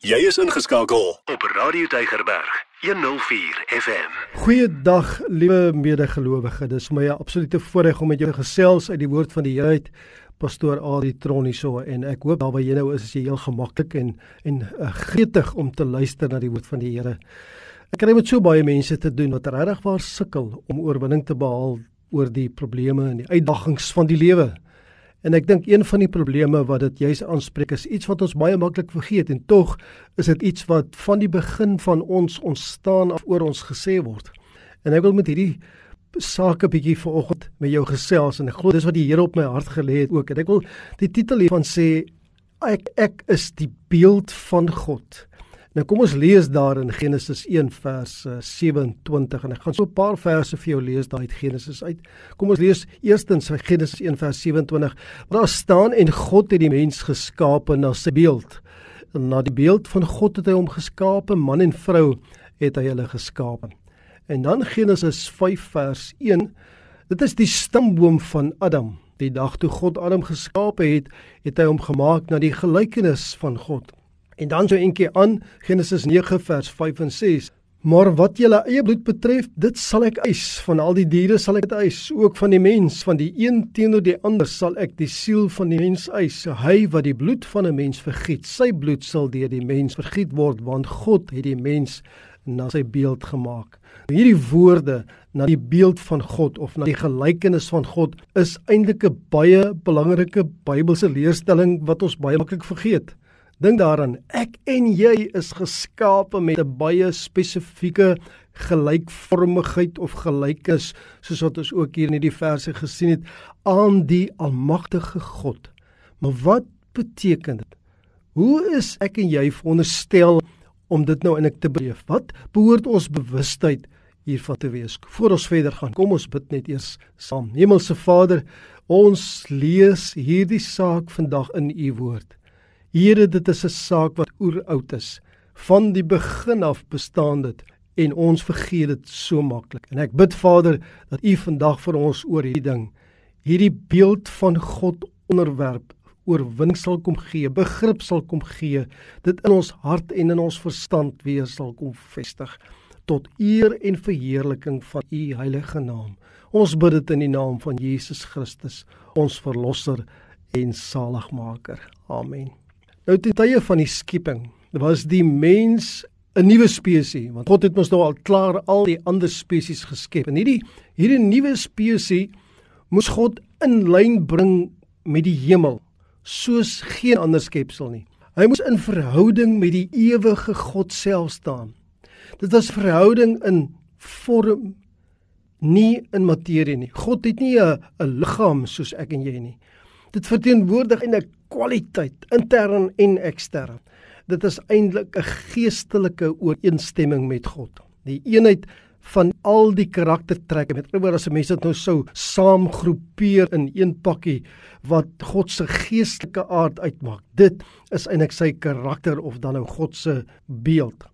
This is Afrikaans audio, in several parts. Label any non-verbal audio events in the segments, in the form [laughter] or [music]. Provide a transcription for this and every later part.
Jy is ingeskakel op Radio Deigerberg 104 FM. Goeiedag, liewe medegelowige. Dis my 'n absolute voorreg om met jou gesels uit die woord van die Here uit. Pastoor Adri Troniso en ek hoop daar waar jy nou is, is jy heel gemaklik en en uh, gretig om te luister na die woord van die Here. Ek kry met so baie mense te doen wat regtig waar sukkel om oorwinning te behaal oor die probleme en die uitdagings van die lewe. En ek dink een van die probleme wat dit juis aanspreek is iets wat ons baie maklik vergeet en tog is dit iets wat van die begin van ons ontstaan af oor ons gesê word. En ek wil met hierdie sake bietjie vanoggend met jou gesels en ek glo dis wat die Here op my hart gelê het ook. En ek wil die titel hiervan sê ek ek is die beeld van God. Nou kom ons lees daar in Genesis 1 vers 27 eh, en ek gaan so 'n paar verse vir jou lees daai uit Genesis uit. Kom ons lees eerstens Genesis 1 vers 27. Daar staan en God het die mens geskape na sy beeld. Na die beeld van God het hy hom geskape, man en vrou het hy hulle geskape. En dan Genesis 5 vers 1. Dit is die stamboom van Adam. Die dag toe God Adam geskape het, het hy hom gemaak na die gelykenis van God. En dan so eentjie aan Genesis 9 vers 5 en 6. Maar wat julle eie bloed betref, dit sal ek eis. Van al die diere sal ek dit eis, ook van die mens, van die een teenoor die ander sal ek die siel van die mens eis. Hy wat die bloed van 'n mens vergiet, sy bloed sal deur die mens vergiet word, want God het die mens na sy beeld gemaak. Hierdie woorde na die beeld van God of na die gelykenis van God is eintlik 'n baie belangrike Bybelse leerstelling wat ons baie maklik vergeet. Dink daaraan, ek en jy is geskape met 'n baie spesifieke gelykvormigheid of gelykes, soos wat ons ook hier in hierdie verse gesien het, aan die almagtige God. Maar wat beteken dit? Hoe is ek en jy veronderstel om dit nou in ek te beleef? Wat behoort ons bewustheid hiervan te wees? Voordat ons verder gaan, kom ons bid net eers saam. Hemelse Vader, ons lees hierdie saak vandag in u woord. Here, dit is 'n saak wat oeroud is. Van die begin af bestaan dit en ons vergeet dit so maklik. En ek bid Vader dat U vandag vir ons oor hierdie ding, hierdie beeld van God onderwerp oorwinning sal kom gee, begrip sal kom gee, dit in ons hart en in ons verstand weer sal kom vestig tot eer en verheerliking van U heilige naam. Ons bid dit in die naam van Jesus Christus, ons verlosser en saligmaker. Amen. Nou ten tye van die skepping was die mens 'n nuwe spesies want God het mos nou al klaar al die ander spesies geskep. En hierdie hierdie nuwe spesies moes God in lyn bring met die hemel soos geen ander skepsel nie. Hy moes in verhouding met die ewige God self staan. Dit was verhouding in vorm nie in materie nie. God het nie 'n liggaam soos ek en jy nie. Dit verteenwoordig 'n kwaliteit intern en ekstern. Dit is eintlik 'n geestelike ooreenstemming met God. Die eenheid van al die karaktertrekke met oor as mense dit nou sou saamgroepeer in een pakkie wat God se geestelike aard uitmaak. Dit is eintlik sy karakter of dan nou God se beeld.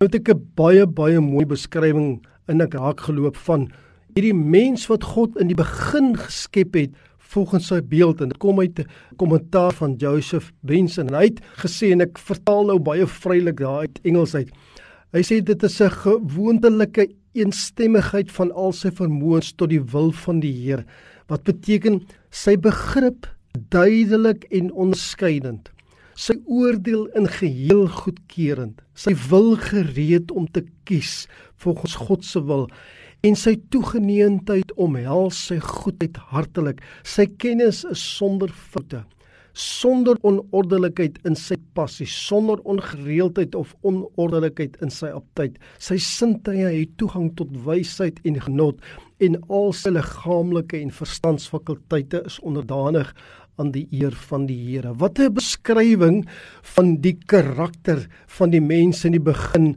Nou het ek 'n baie baie mooi beskrywing in ek raak geloop van hierdie mens wat God in die begin geskep het volgens sy beeld en dit kom uit 'n kommentaar van Joseph Benson en hy het gesê en ek vertaal nou baie vrylik daar uit Engels uit. Hy sê dit is 'n gewoontelike eensstemmigheid van al sy vermoëns tot die wil van die Here wat beteken sy begrip duidelik en onderskeidend sy oordeel in geheel goedkeurend sy wil gereed om te kies volgens God se wil en sy toegeneentheid omhels sy goedheid hartelik. Sy kennis is sonder foute, sonder onordelikheid in sy passie, sonder ongereeldheid of onordelikheid in sy aptyd. Sy sintuie het toegang tot wysheid en genot en al sy liggaamlike en verstandsfakulteite is onderdanig aan die eer van die Here. Wat 'n beskrywing van die karakter van die mens in die begin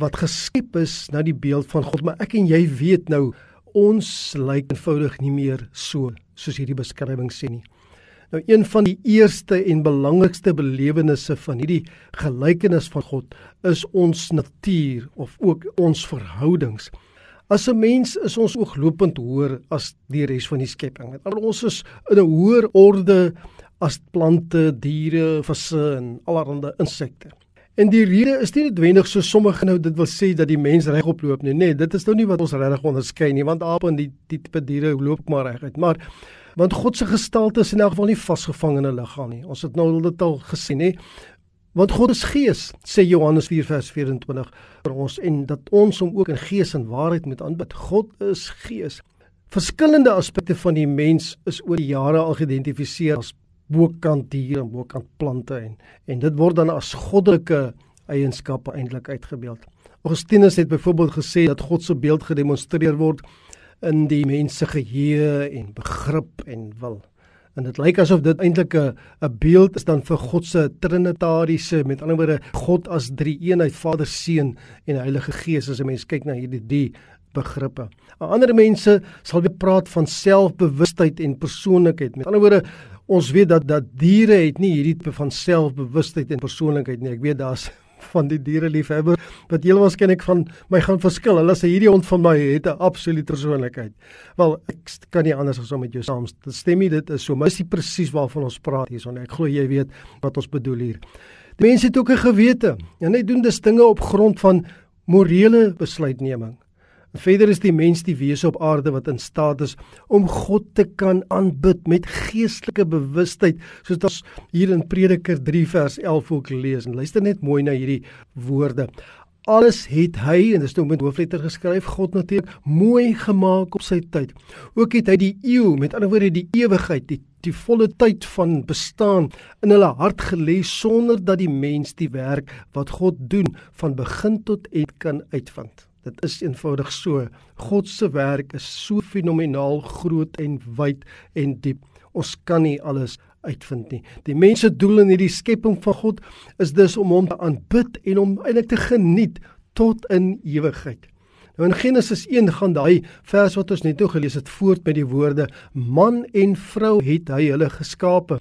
wat geskep is na die beeld van God, maar ek en jy weet nou ons lyk eenvoudig nie meer so soos hierdie beskrywing sê nie. Nou een van die eerste en belangrikste belewennisse van hierdie gelykenis van God is ons natuur of ook ons verhoudings. As 'n mens is ons ooglopend hoër as die res van die skepping. Ons is in 'n hoër orde as plante, diere, visse en allerlei insekte. En die rede is nie noodwendig so sommige nou dit wil sê dat die mens regop loop nie. Nee, dit is nou nie wat ons regtig onderskei nie, want ape en die die tipe diere loop maar reguit. Maar want God se gestalte is in elk geval nie vasgevang in 'n liggaam nie. Ons het nou dit al gesien, hè. Want God is gees, sê Johannes 4 vers 24 vir ons en dat ons hom ook in gees en waarheid moet aanbid. God is gees. Verskillende aspekte van die mens is oor die jare al geïdentifiseer as bokant diere en bokant plante en en dit word dan as goddelike eienskappe eintlik uitgebeeld. Augustinus het byvoorbeeld gesê dat God se beeld gedemonstreer word in die mens se geheue en begrip en wil. En dit lyk asof dit eintlik 'n 'n beeld is dan vir God se trinitariese, met ander woorde God as drie eenheid, Vader, Seun en Heilige Gees as 'n mens kyk na hierdie die begrippe. Ander mense sal weer praat van selfbewustheid en persoonlikheid. Met ander woorde, ons weet dat dat diere het nie hierdie tipe van selfbewustheid en persoonlikheid nie. Ek weet daar's [laughs] van die diereliefhebber wat heel waarskynlik van my gaan verskil. Hulle sê hierdie hond van my het 'n absolute persoonlikheid. Wel, ek kan nie anders as om met jou saam stem nie. Dit is so, maar dis presies waarvan ons praat hierson. Ek glo jy weet wat ons bedoel hier. Die mense het ook 'n gewete hy doen dis dinge op grond van morele besluitneming. Verder is die mens die wese op aarde wat in staat is om God te kan aanbid met geestelike bewustheid, soos ons hier in Prediker 3 vers 11 ook lees. En luister net mooi na hierdie woorde. Alles het hy en dit is nou met hoofletter geskryf God natuurlik mooi gemaak op sy tyd. Ook het hy die eeu, met ander woorde die ewigheid, die die volle tyd van bestaan in hulle hart gelê sonder dat die mens die werk wat God doen van begin tot eind kan uitvind. Dit is eenvoudig so. God se werk is so fenomenaal groot en wyd en diep. Ons kan nie alles uitvind nie. Die mense doel in hierdie skepping van God is dus om hom te aanbid en hom eintlik te geniet tot in ewigheid. Nou in Genesis 1 gaan daai vers wat ons net nou gelees het voort met die woorde man en vrou het hy hulle geskape.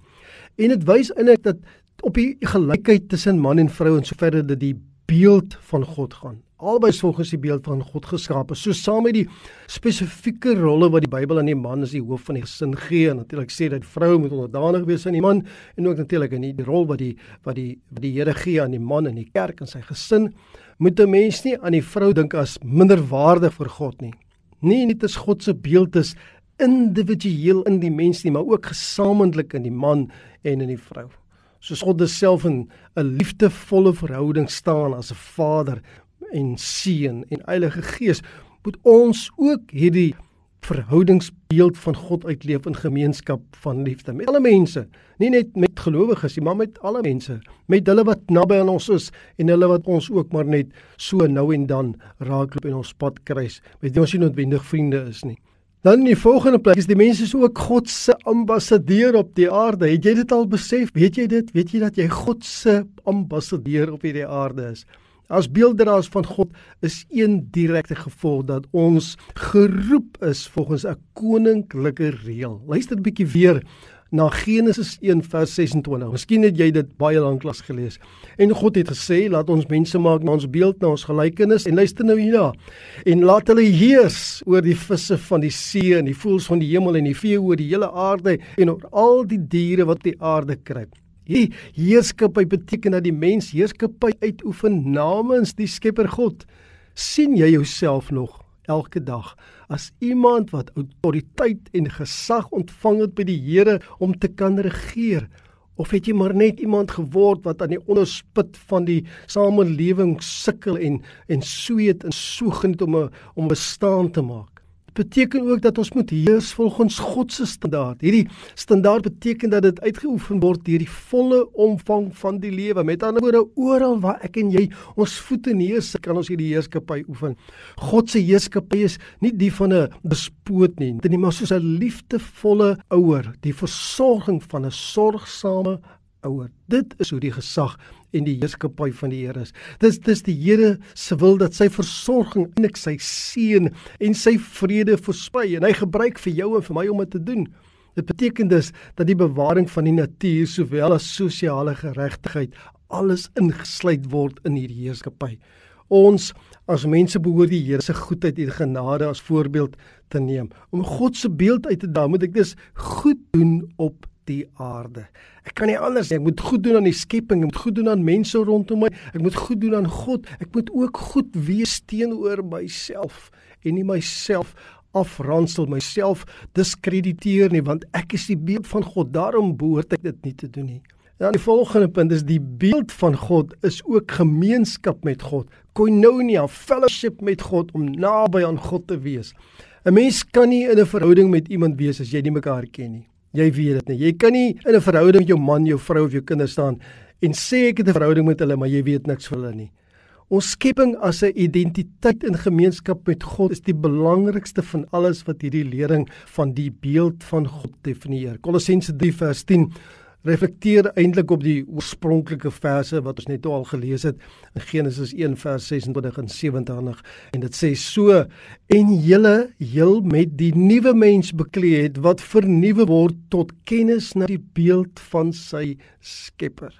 En dit wys eintlik dat op die gelykheid tussen man en vrou en soverre dit die beeld van God gaan albei volgens die beeld van God geskape. So saam met die spesifieke rolle wat die Bybel aan die man as die hoof van die gesin gee, en natuurlik sê dat vrou moet onderdanig wees aan die man en ook natuurlik in die rol wat die wat die wat die Here gee aan die man in die kerk en sy gesin, moet 'n mens nie aan die vrou dink as minderwaardig vir God nie. Nie net as God se beeld is individueel in die mens nie, maar ook gesamentlik in die man en in die vrou. Soos God self in 'n liefdevolle verhouding staan as 'n vader en Seun en Heilige Gees moet ons ook hierdie verhoudingsbeeld van God uitleef in gemeenskap van liefde met alle mense, nie net met gelowiges nie, maar met alle mense, met hulle wat naby aan ons is en hulle wat ons ook maar net so nou en dan raakloop in ons pad kruis, met wie ons nie noodwendig vriende is nie. Dan in die volgende plek is die mense is ook God se ambassadeur op die aarde. Het jy dit al besef? Weet jy dit? Weet jy dat jy God se ambassadeur op hierdie aarde is? As beelddraers van God is een direkte gevolg dat ons geroep is volgens 'n koninklike reël. Luister 'n bietjie weer na Genesis 1 vers 26. Miskien het jy dit baie lank klas gelees. En God het gesê, laat ons mense maak na ons beeld, na ons gelykenis en luister nou hierna. En laat hulle heers oor die visse van die see en die voëls van die hemel en die vee oor die hele aarde en oor al die diere wat die aarde kruip. Hierdie heerskappy beteken dat die mens heerskappy uitoefen namens die Skepper God. sien jy jouself nog elke dag as iemand wat autoriteit en gesag ontvang het by die Here om te kan regeer? Of het jy maar net iemand geword wat aan die onderspit van die samelewing sukkel en en sweet en soegend om 'n om bestaan te maak? Beteken ook dat ons moet heers volgens God se standaard. Hierdie standaard beteken dat dit uitgeoefen word deur die volle omvang van die lewe. Met ander woorde, oral waar ek en jy ons voete neersit, kan ons hierdie heerskappy oefen. God se heerskappy is nie die van 'n bespoot nie, dit is maar soos 'n liefdevolle ouer, die versorging van 'n sorgsame ouer. Dit is hoe die gesag en die heerskappy van die Here is. Dis dis die Here se wil dat sy versorging en ek sy seën en sy vrede versprei en hy gebruik vir jou en vir my om dit te doen. Dit beteken dus dat die bewaring van die natuur sowel as sosiale geregtigheid alles ingesluit word in hierdie heerskappy. Ons as mense behoort die Here se goedheid en genade as voorbeeld te neem. Om God se beeld uit te dra, moet ek dus goed doen op die aarde. Ek kan nie anders nie. Ek moet goed doen aan die skepping, ek moet goed doen aan mense rondom my, ek moet goed doen aan God. Ek moet ook goed wees teenoor myself en nie myself afransel myself diskrediteer nie want ek is die beeld van God daarom behoort ek dit nie te doen nie. Dan die volgende punt is die beeld van God is ook gemeenskap met God, koinonia, fellowship met God om naby aan God te wees. 'n Mens kan nie in 'n verhouding met iemand wees as jy nie mekaar ken nie. Jy weet dit nie. Jy kan nie in 'n verhouding met jou man, jou vrou of jou kinders staan en sê ek het 'n verhouding met hulle, maar jy weet niks van hulle nie. Ons skepping as 'n identiteit in gemeenskap met God is die belangrikste van alles wat hierdie lering van die beeld van God definieer. Kolossense 3 vers 10 reflekteer eintlik op die oorspronklike verse wat ons net al gelees het in Genesis 1 vers 26 en 27 en dit sê so en julle heel met die nuwe mens bekleed het wat vernuwe word tot kennis na die beeld van sy skepper.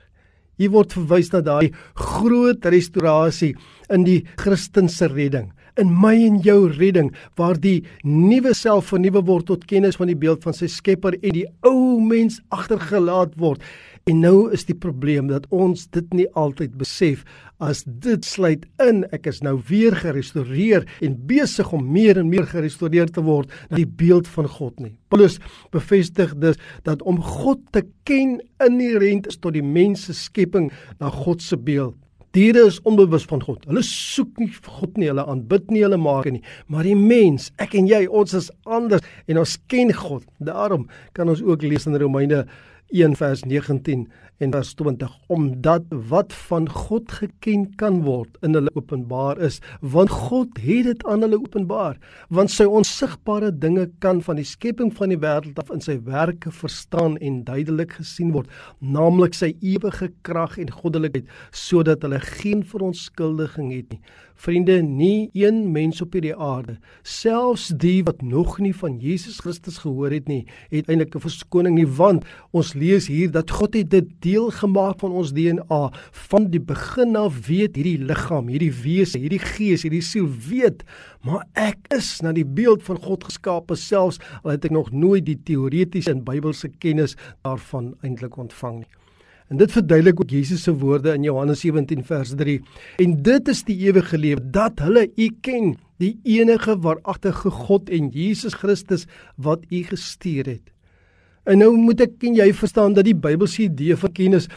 Hier word verwys na daai groot restaurasie in die Christelike redding in my en jou redding waar die nuwe self vernuwe word tot kennis van die beeld van sy Skepper en die ou mens agtergelaat word. En nou is die probleem dat ons dit nie altyd besef as dit sluit in ek is nou weer gerestoreer en besig om meer en meer gerestoreer te word na die beeld van God nie. Paulus bevestig dus dat om God te ken inherënt is tot die mens se skepping na God se beeld. Diere is onbewus van God. Hulle soek nie God nie, hulle aanbid nie, hulle maak nie. Maar die mens, ek en jy, ons is anders en ons ken God. Daarom kan ons ook lees in Romeine 1 vers 19 en vers 20 omdat wat van God geken kan word in hulle openbaar is want God het dit aan hulle openbaar want sy onsigbare dinge kan van die skepping van die wêreld af in sy werke verstaan en duidelik gesien word naamlik sy ewige krag en goddelikheid sodat hulle geen verontskuldiging het nie. Vriende, nie een mens op hierdie aarde, selfs die wat nog nie van Jesus Christus gehoor het nie, het eintlik 'n verskoning nie, want ons lees hier dat God het dit deel gemaak van ons DNA van die begin af weet hierdie liggaam, hierdie wese, hierdie gees, hierdie siel weet, maar ek is na die beeld van God geskape selfs al het ek nog nooit die teoretiese en Bybelse kennis daarvan eintlik ontvang nie. En dit verduidelik ook Jesus se woorde in Johannes 17 vers 3. En dit is die ewige lewe dat hulle U ken, die enige waaragtige God en Jesus Christus wat U gestuur het. En nou moet ek en jy verstaan dat die Bybelse idee van kennis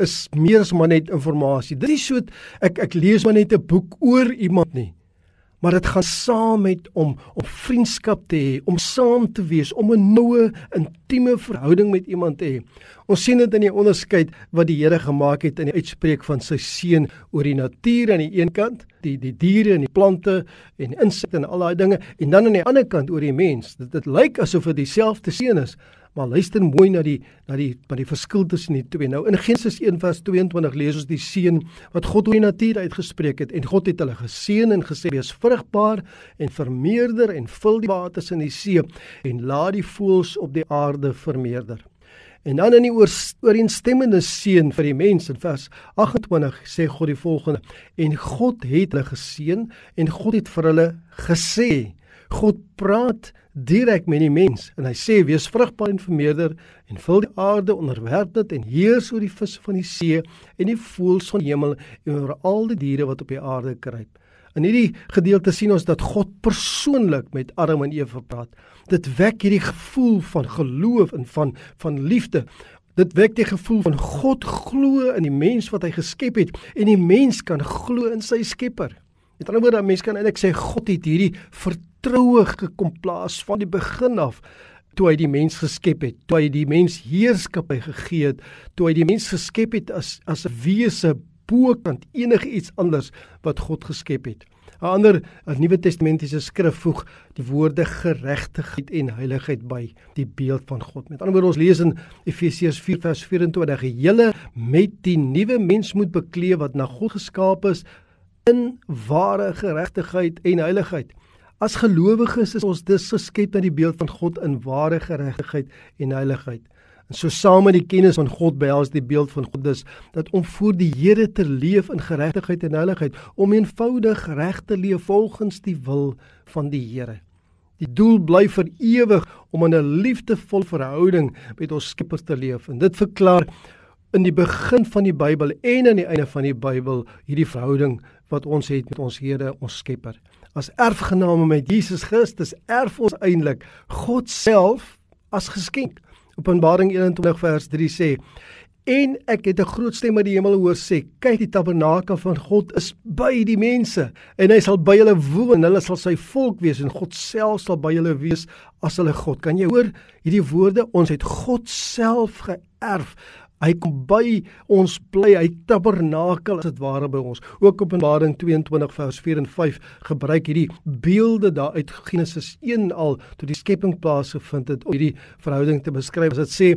is meer as maar net inligting. Dit is so ek ek lees maar net 'n boek oor iemand nie maar dit gaan saam met om om vriendskap te hê, om saam te wees, om 'n noue, intieme verhouding met iemand te hê. Ons sien dit in die onderskeid wat die Here gemaak het in die uitspreek van sy seun oor die natuur aan die een kant, die die diere en die plante en insekte en al daai dinge, en dan aan die ander kant oor die mens. Dit dit lyk asof dit dieselfde seun is, Maar luister mooi na die na die na die verskil tussen die twee. Nou in Genesis 1:22 lees ons die seën wat God oor die natuur uitgespreek het en God het hulle geseën en gesê wees vrugbaar en vermeerder en vul die waters in die see en laat die voëls op die aarde vermeerder. En dan in die ooreenstemmende seën vir die mens in vers 28 sê God die volgende en God het hulle geseën en God het vir hulle gesê God praat direk met die mens en hy sê wees vrugbaar en vermeerder en vul die aarde onderwerp dit en heers oor die visse van die see en die voëls van die hemel en oor al die diere wat op die aarde kruip. In hierdie gedeelte sien ons dat God persoonlik met Adam en Eva praat. Dit wek hierdie gevoel van geloof en van van liefde. Dit wek die gevoel van God glo in die mens wat hy geskep het en die mens kan glo in sy Skepper. Met ander woorde, mense kan eintlik sê God het hierdie vertroue gekom plaas van die begin af toe hy die mens geskep het, toe hy die mens heerskappy gegee het, toe hy die mens geskep het as as 'n wese bokant enige iets anders wat God geskep het. 'n Ander 'n Nuwe Testamentiese skrif voeg die woorde geregtigheid en heiligheid by die beeld van God. Met ander woorde ons lees in Efesiërs 4:24: "Julle met die nuwe mens moet bekleë wat na God geskaap is in ware geregtigheid en heiligheid." As gelowiges is ons dus geskep na die beeld van God in ware geregtigheid en heiligheid. En so saam met die kennis van God behels die beeld van God dus dat om voor die Here te leef in geregtigheid en heiligheid, om eenvoudig reg te leef volgens die wil van die Here. Die doel bly vir ewig om in 'n liefdevolle verhouding met ons Skepper te leef. En dit verklaar in die begin van die Bybel en aan die einde van die Bybel hierdie verhouding wat ons het met ons Here, ons Skepper. As erfgename met Jesus Christus erf ons eintlik God self as geskenk. Openbaring 21 vers 3 sê: En ek het 'n groot stem uit die hemel hoor sê: "Kyk, die tabernakel van God is by die mense, en hy sal by hulle woon, hulle sal sy volk wees en God self sal by hulle wees as hulle God." Kan jy hoor hierdie woorde? Ons het God self geërf. Hy kom by ons bly, hy tabernakel as dit ware by ons. Ook Openbaring 22 vers 4 en 5 gebruik hierdie beelde daar uit Genesis 1 al toe die skepping plaasgevind het om hierdie verhouding te beskryf. Dit sê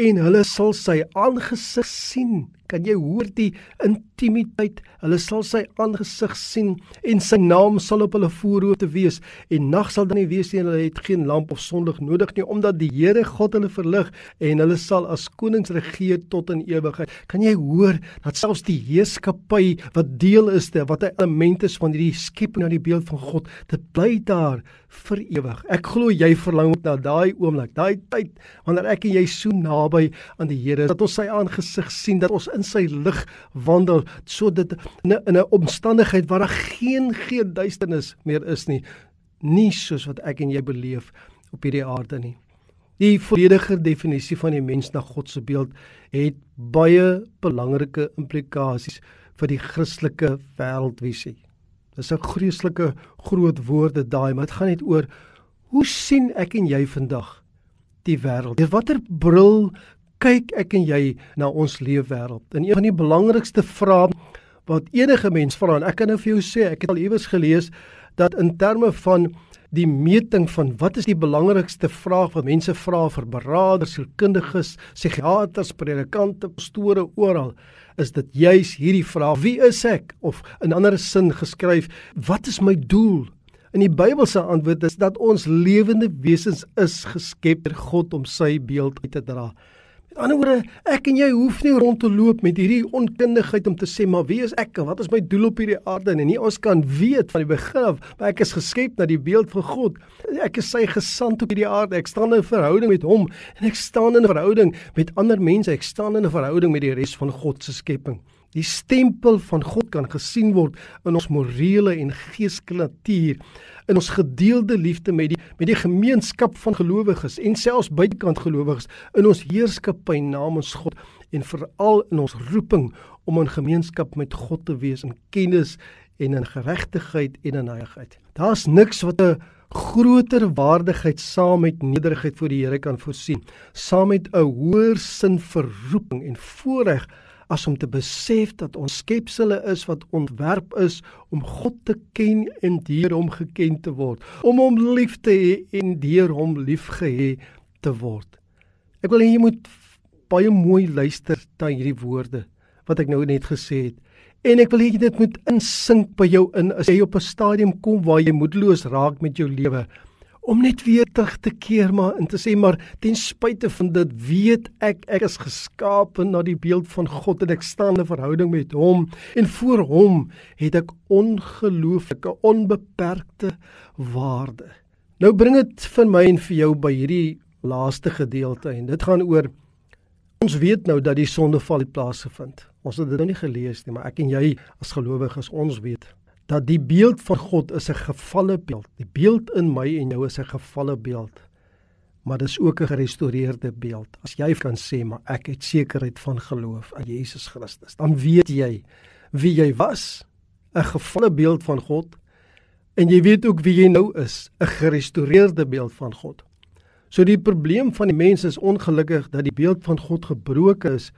en hulle sal sy aangesig sien kan jy hoor die intimiteit. Hulle sal sy aangesig sien en sy naam sal op hulle voorhoofde wees en nag sal dan nie wees nie. Hulle het geen lamp of sonlig nodig nie omdat die Here God hulle verlig en hulle sal as konings regeer tot in ewigheid. Kan jy hoor dat selfs die heerskappy wat deel is te wat 'n element is van hierdie skepping na die beeld van God, dit bly daar vir ewig. Ek glo jy verlang na daai oomblik, daai tyd wanneer ek en jy so naby aan die Here is dat ons sy aangesig sien, dat ons in in sy lig wandel sodat in 'n 'n omstandigheid waar daar geen geen duisternis meer is nie. Nie soos wat ek en jy beleef op hierdie aarde nie. Die volledige definisie van die mens na God se beeld het baie belangrike implikasies vir die Christelike wêreldvisie dis 'n vreeslike groot woorde daai maar dit gaan net oor hoe sien ek en jy vandag die wêreld deur watter bril kyk ek en jy na ons leefwêreld? En een van die belangrikste vrae wat enige mens vra en ek kan nou vir jou sê, ek het al iewers gelees dat in terme van die meting van wat is die belangrikste vraag wat mense vra vir beraders, sielkundiges, psigiaters, predikante, pastore oral, is dit juis hierdie vraag: Wie is ek? Of in ander sin geskryf, wat is my doel? In die Bybelse antwoord is dat ons lewende wesens is geskep deur God om sy beeld uit te dra. Met ander woorde, ek en jy hoef nie rond te loop met hierdie onkundigheid om te sê maar wie is ek en wat is my doel op hierdie aarde en nie ons kan weet van die begin af, maar ek is geskep na die beeld van God. Ek is sy gesant op hierdie aarde. Ek staan in 'n verhouding met hom en ek staan in 'n verhouding met ander mense. Ek staan in 'n verhouding met die res van God se skepping. Die stempel van God kan gesien word in ons morele en geestelike natuur, in ons gedeelde liefde met die met die gemeenskap van gelowiges en selfs buitekant gelowiges, in ons heerskappy namens God en veral in ons roeping om in gemeenskap met God te wees in kennis en in geregtigheid en in heiligheid. Daar's niks wat 'n groter waardigheid saam met nederigheid voor die Here kan voorsien, saam met 'n hoër sin vir roeping en voorreg as om te besef dat ons skepsele is wat ontwerp is om God te ken en deur hom geken te word, om hom lief te hê en deur hom liefgehê te word. Ek wil hê jy moet baie mooi luister na hierdie woorde wat ek nou net gesê het. En ek wil hê dit moet insink by jou in as jy op 'n stadium kom waar jy moedeloos raak met jou lewe om net weer terug te keer maar en te sê maar ten spyte van dit weet ek ek is geskape na die beeld van God en ek staan 'n verhouding met hom en voor hom het ek ongelooflike onbeperkte waarde. Nou bring dit vir my en vir jou by hierdie laaste gedeelte en dit gaan oor ons weet nou dat die sondeval het plaasgevind. Ons het dit nou nie gelees nie, maar ek en jy as gelowiges ons weet dat die beeld van God is 'n gefalle beeld. Die beeld in my en jou is 'n gefalle beeld. Maar dis ook 'n gerestoreerde beeld. As jy kan sê maar ek het sekerheid van geloof aan Jesus Christus, dan weet jy wie jy was, 'n gefalle beeld van God, en jy weet ook wie jy nou is, 'n gerestoreerde beeld van God. So die probleem van die mens is ongelukkig dat die beeld van God gebroken is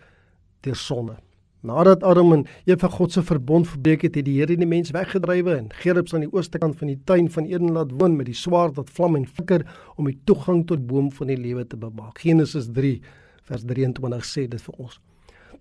deur sonde. Nadat Adam en Eva God se verbond verbreek het, het die Here die mens weggedrywe en Gerubs aan die ooste kant van die tuin van Eden laat woon met die swaard wat vlam en flikker om die toegang tot boom van die lewe te bewaak. Genesis 3 vers 23 sê dit vir ons.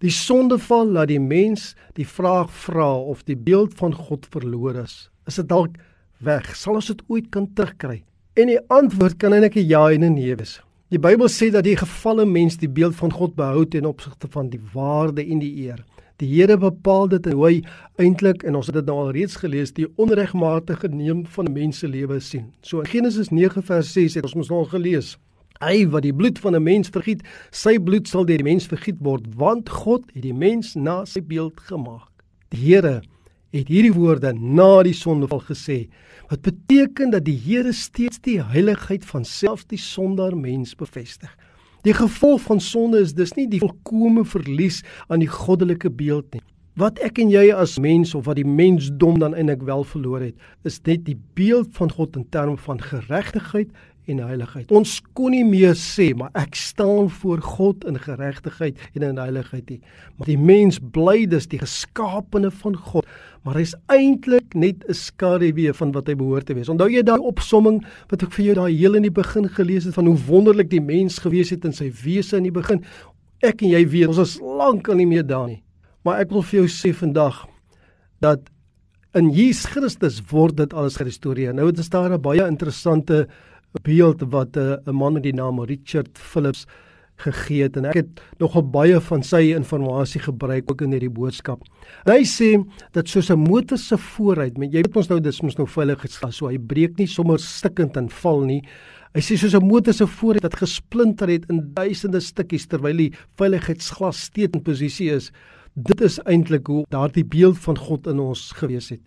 Die sondeval laat die mens die vraag vra of die beeld van God verlore is. Is dit dalk weg? Sal ons dit ooit kan terugkry? En die antwoord kan eintlik 'n ja en 'n nee wees. Die Bybel sê dat die gefalle mens die beeld van God behou ten opsigte van die waarde en die eer. Die Here bepaal dit en hy eintlik en ons het dit nou al reeds gelees, die onregmatige neem van mense lewe sien. So in Genesis 9 vers 6 het ons mos nou al gelees. Hy wat die bloed van 'n mens vergiet, sy bloed sal deur die mens vergiet word, want God het die mens na sy beeld gemaak. Die Here het hierdie woorde na die sondeval gesê. Wat beteken dat die Here steeds die heiligheid van selfs die sondaar mens bevestig. Die gevolg van sonde is dus nie die volkomme verlies aan die goddelike beeld nie. Wat ek en jy as mens of wat die mensdom dan eintlik wel verloor het, is net die beeld van God in terme van geregtigheid en heiligheid. Ons kon nie meer sê maar ek staan voor God in geregtigheid en in heiligheid nie. Maar die mens bly dus die geskaapene van God, maar hy's eintlik net 'n skaduwee van wat hy behoort te wees. Onthou jy daai opsomming wat ek vir jou daai heel in die begin gelees het van hoe wonderlik die mens gewees het in sy wese in die begin? Ek en jy weet, ons is lank al nie meer daar nie. Maar ek wil vir jou sê vandag dat in Jesus Christus word dit alles gerestoreer. Nou dit is daar 'n baie interessante beeld wat eh, 'n uh, man met die naam Richard Phillips gegee het en ek het nogal baie van sy inligting gebruik ook in hierdie boodskap. En hy sê dat soos 'n motor se vooruit, met jy weet ons nou dis mos nou veiligheidsglas, so hy breek nie sommer stikkend en val nie. Hy sê soos 'n motor se vooruit wat gesplinter het in duisende stukkies terwyl die veiligheidsglas steeds in posisie is. Dit is eintlik hoe daardie beeld van God in ons gewees het.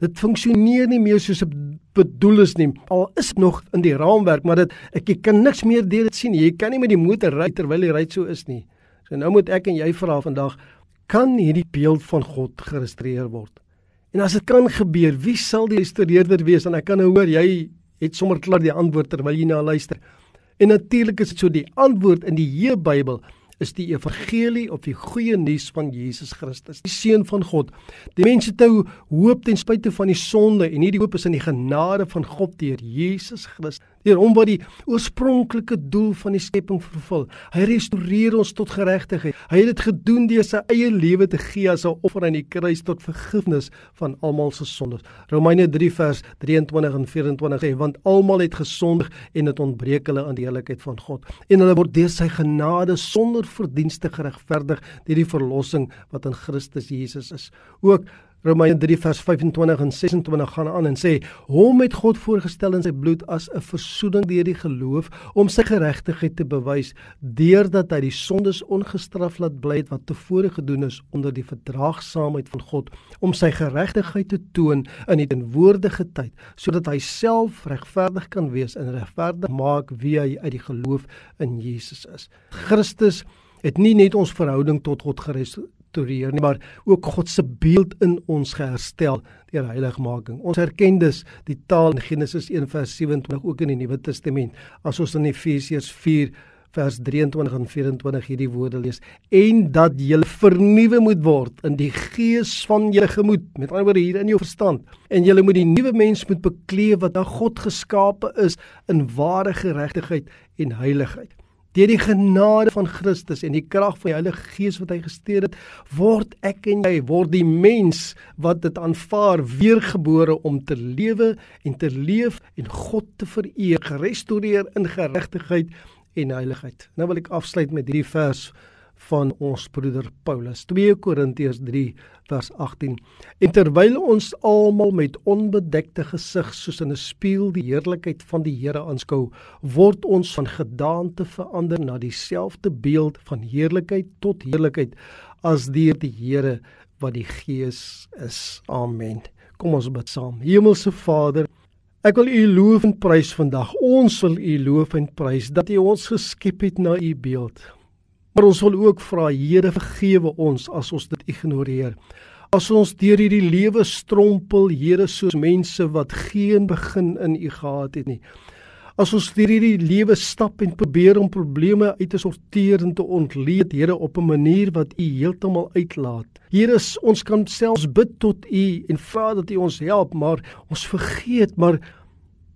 Dit funksioneer nie meer soos dit bedoel is nie. Al is nog in die raamwerk, maar dit ek jy kan niks meer deur dit sien. Jy kan nie met die motor ry terwyl die ry so is nie. So nou moet ek en jy vra vandag, kan hierdie beeld van God geregistreer word? En as dit kan gebeur, wie sal die historieerder wees? En ek kan nou hoor jy het sommer klaar die antwoord terwyl jy na luister. En natuurlik is dit so die antwoord in die Hebreë Bybel is die evangelie of die goeie nuus van Jesus Christus, die seun van God. Die mense te hoop ten spyte van die sonde en hierdie hoop is in die genade van God deur Jesus Christus. Deur hom wat die oorspronklike doel van die skepping vervul. Hy restoreer ons tot geregtigheid. Hy het dit gedoen deur sy eie lewe te gee as 'n offer aan die kruis tot vergifnis van almal se sondes. Romeine 3 vers 23 en 24 sê want almal het gesondig en dit ontbreek hulle aan die heiligheid van God en hulle word deur sy genade sonder verdienste geregverdig deur die verlossing wat in Christus Jesus is. Ook Romeine 3 vers 25 en 26 gaan aan en sê hom het God voorgestel in sy bloed as 'n versoening deur die geloof om sy geregtigheid te bewys deurdat hy die sondes ongestraf laat bly wat tevore gedoen is onder die verdraagsaamheid van God om sy geregtigheid te toon in die teenwoordige tyd sodat hy self regverdig kan wees en regverdig maak wie hy uit die geloof in Jesus is. Christus het nie net ons verhouding tot God gerestoreer restoreer nie, maar ook God se beeld in ons geherstel deur heiligmaking. Ons erken dus die taal in Genesis 1:27 ook in die Nuwe Testament. As ons in Efesiërs 4 vers 23 en 24 hierdie woorde lees en dat jy vernuwe moet word in die gees van jou gemoed met ander woorde hier in jou verstand en jy moet die nuwe mens moet bekleed wat aan God geskape is in ware geregtigheid en heiligheid Deur die genade van Christus en die krag van die Heilige Gees wat hy gestuur het, word ek en jy word die mens wat dit aanvaar weergebore om te lewe en te leef en God te vereer, gerestoreer in geregtigheid en heiligheid. Nou wil ek afsluit met hierdie vers van ons broeder Paulus. 2 Korintiërs 3 vers 18 En terwyl ons almal met onbedekte gesig soos in 'n spieël die heerlikheid van die Here aanskou word ons van gedaante verander na dieselfde beeld van heerlikheid tot heerlikheid as deur die Here wat die Gees is. Amen. Kom ons bid saam. Hemelse Vader Ek wil U loof en prys vandag. Ons wil U loof en prys dat U ons geskep het na U beeld. Maar ons wil ook vra Here vergewe ons as ons dit ignoreer. As ons deur hierdie lewe strompel, Here, soos mense wat geen begin in U gehad het nie. As ons deur hierdie lewe stap en probeer om probleme uit te sorteer en te ontleed, Here, op 'n manier wat U heeltemal uitlaat. Here, ons kan selfs bid tot U en vra dat U ons help, maar ons vergeet maar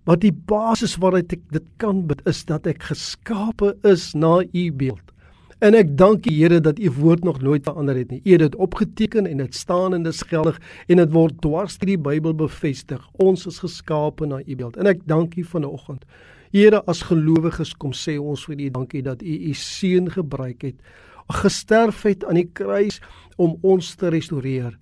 wat die basis waaruit ek dit kan bid is dat ek geskape is na U beeld. En ek dank U Here dat U woord nog nooit verander het nie. U het dit opgeteken en dit staan en dit is geldig en dit word dwars deur die Bybel bevestig. Ons is geskape na U beeld. En ek dank U vanoggend. Here, as gelowiges kom sê ons vir U dankie dat U U seun gebruik het gesterf het aan die kruis om ons te restoreer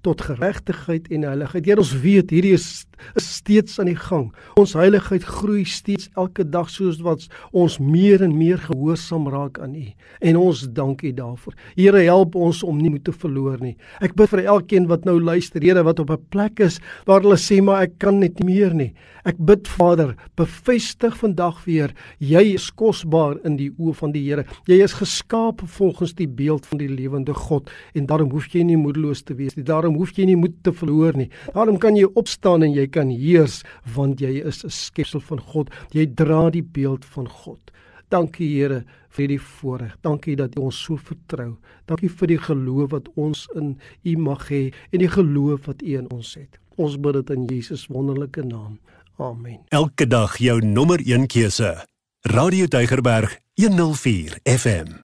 tot geregtigheid en heiligheid. Here ons weet hierdie is, is steeds aan die gang. Ons heiligheid groei steeds elke dag soos wat ons meer en meer gehoorsaam raak aan U. En ons dank U daarvoor. Here help ons om nie moed te verloor nie. Ek bid vir elkeen wat nou luister, Here wat op 'n plek is waar hulle sê maar ek kan net meer nie. Ek bid Vader, bevestig vandag weer, jy is kosbaar in die oë van die Here. Jy is geskaap volgens die beeld van die lewende God en daarom hoef jy nie moedeloos te wees nie. Daarom hoef jy nie moed te verloor nie. Daarom kan jy opstaan en jy kan heers want jy is 'n skepsel van God. Jy dra die beeld van God. Dankie Here vir die voorreg. Dankie dat U ons so vertrou. Dankie vir die geloof wat ons in U mag hê en die geloof wat U in ons het. Ons bid dit in Jesus wonderlike naam. Amen. Elke dag jou nommer 1 keuse. Radio Deugerberg 104 FM.